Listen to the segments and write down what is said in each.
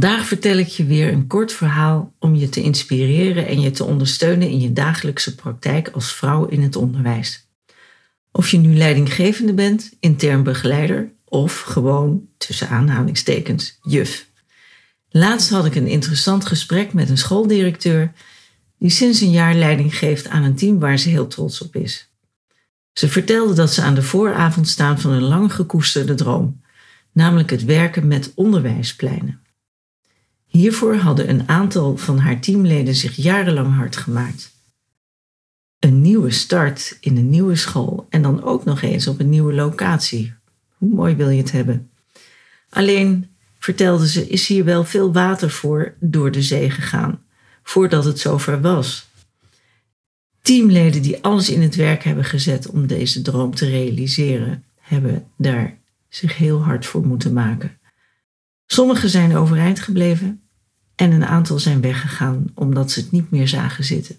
Vandaag vertel ik je weer een kort verhaal om je te inspireren en je te ondersteunen in je dagelijkse praktijk als vrouw in het onderwijs. Of je nu leidinggevende bent, intern begeleider of gewoon tussen aanhalingstekens juf. Laatst had ik een interessant gesprek met een schooldirecteur die sinds een jaar leiding geeft aan een team waar ze heel trots op is. Ze vertelde dat ze aan de vooravond staan van een lang gekoesterde droom, namelijk het werken met onderwijspleinen. Hiervoor hadden een aantal van haar teamleden zich jarenlang hard gemaakt. Een nieuwe start in een nieuwe school en dan ook nog eens op een nieuwe locatie. Hoe mooi wil je het hebben? Alleen, vertelde ze, is hier wel veel water voor door de zee gegaan, voordat het zover was. Teamleden die alles in het werk hebben gezet om deze droom te realiseren, hebben daar zich heel hard voor moeten maken. Sommigen zijn overeind gebleven en een aantal zijn weggegaan omdat ze het niet meer zagen zitten.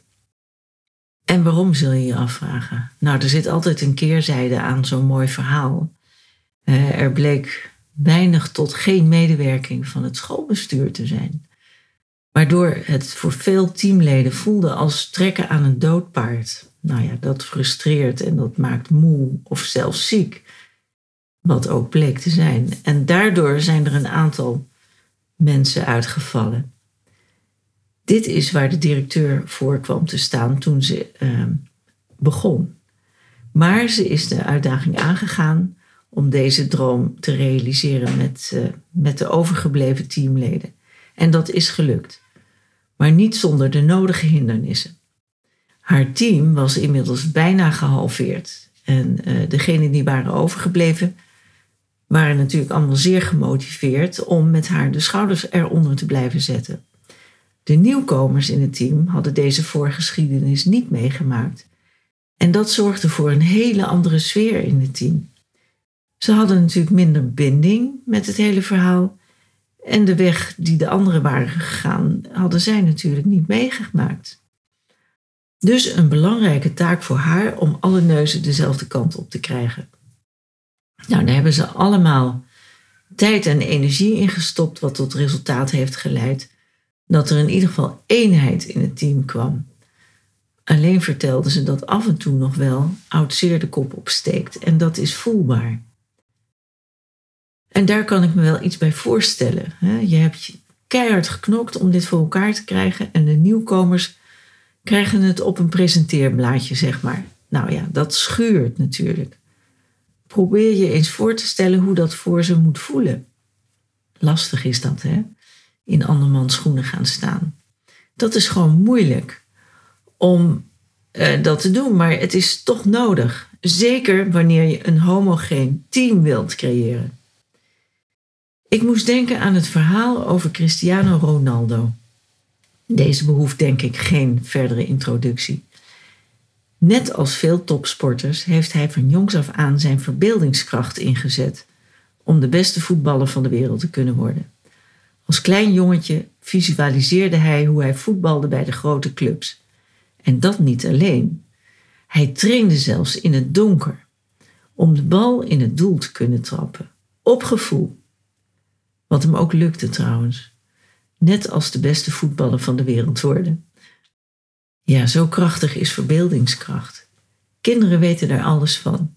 En waarom zul je je afvragen? Nou, er zit altijd een keerzijde aan zo'n mooi verhaal. Uh, er bleek weinig tot geen medewerking van het schoolbestuur te zijn. Waardoor het voor veel teamleden voelde als trekken aan een dood paard. Nou ja, dat frustreert en dat maakt moe of zelfs ziek. Wat ook bleek te zijn. En daardoor zijn er een aantal mensen uitgevallen. Dit is waar de directeur voor kwam te staan toen ze uh, begon. Maar ze is de uitdaging aangegaan om deze droom te realiseren met, uh, met de overgebleven teamleden. En dat is gelukt. Maar niet zonder de nodige hindernissen. Haar team was inmiddels bijna gehalveerd. En uh, degenen die waren overgebleven, waren natuurlijk allemaal zeer gemotiveerd om met haar de schouders eronder te blijven zetten. De nieuwkomers in het team hadden deze voorgeschiedenis niet meegemaakt. En dat zorgde voor een hele andere sfeer in het team. Ze hadden natuurlijk minder binding met het hele verhaal. En de weg die de anderen waren gegaan, hadden zij natuurlijk niet meegemaakt. Dus een belangrijke taak voor haar om alle neuzen dezelfde kant op te krijgen. Nou, daar hebben ze allemaal tijd en energie in gestopt, wat tot resultaat heeft geleid dat er in ieder geval eenheid in het team kwam. Alleen vertelde ze dat af en toe nog wel oud zeer de kop opsteekt en dat is voelbaar. En daar kan ik me wel iets bij voorstellen. Je hebt keihard geknokt om dit voor elkaar te krijgen en de nieuwkomers krijgen het op een presenteerblaadje, zeg maar. Nou ja, dat schuurt natuurlijk. Probeer je eens voor te stellen hoe dat voor ze moet voelen. Lastig is dat, hè? In andermans schoenen gaan staan. Dat is gewoon moeilijk om uh, dat te doen, maar het is toch nodig. Zeker wanneer je een homogeen team wilt creëren. Ik moest denken aan het verhaal over Cristiano Ronaldo. Deze behoeft denk ik geen verdere introductie. Net als veel topsporters heeft hij van jongs af aan zijn verbeeldingskracht ingezet om de beste voetballer van de wereld te kunnen worden. Als klein jongetje visualiseerde hij hoe hij voetbalde bij de grote clubs. En dat niet alleen. Hij trainde zelfs in het donker om de bal in het doel te kunnen trappen. Op gevoel. Wat hem ook lukte trouwens. Net als de beste voetballer van de wereld worden. Ja, zo krachtig is verbeeldingskracht. Kinderen weten daar alles van.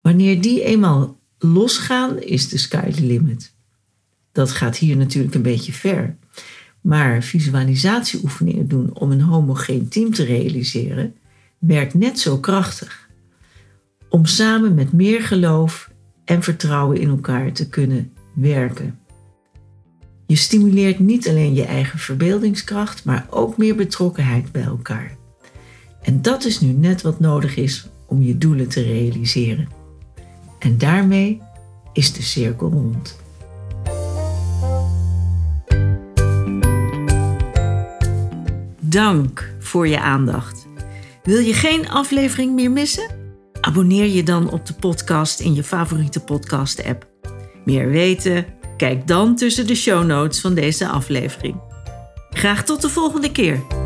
Wanneer die eenmaal losgaan, is de sky the limit. Dat gaat hier natuurlijk een beetje ver. Maar visualisatieoefeningen doen om een homogeen team te realiseren, werkt net zo krachtig. Om samen met meer geloof en vertrouwen in elkaar te kunnen werken. Je stimuleert niet alleen je eigen verbeeldingskracht, maar ook meer betrokkenheid bij elkaar. En dat is nu net wat nodig is om je doelen te realiseren. En daarmee is de cirkel rond. Dank voor je aandacht. Wil je geen aflevering meer missen? Abonneer je dan op de podcast in je favoriete podcast-app. Meer weten? Kijk dan tussen de show notes van deze aflevering. Graag tot de volgende keer.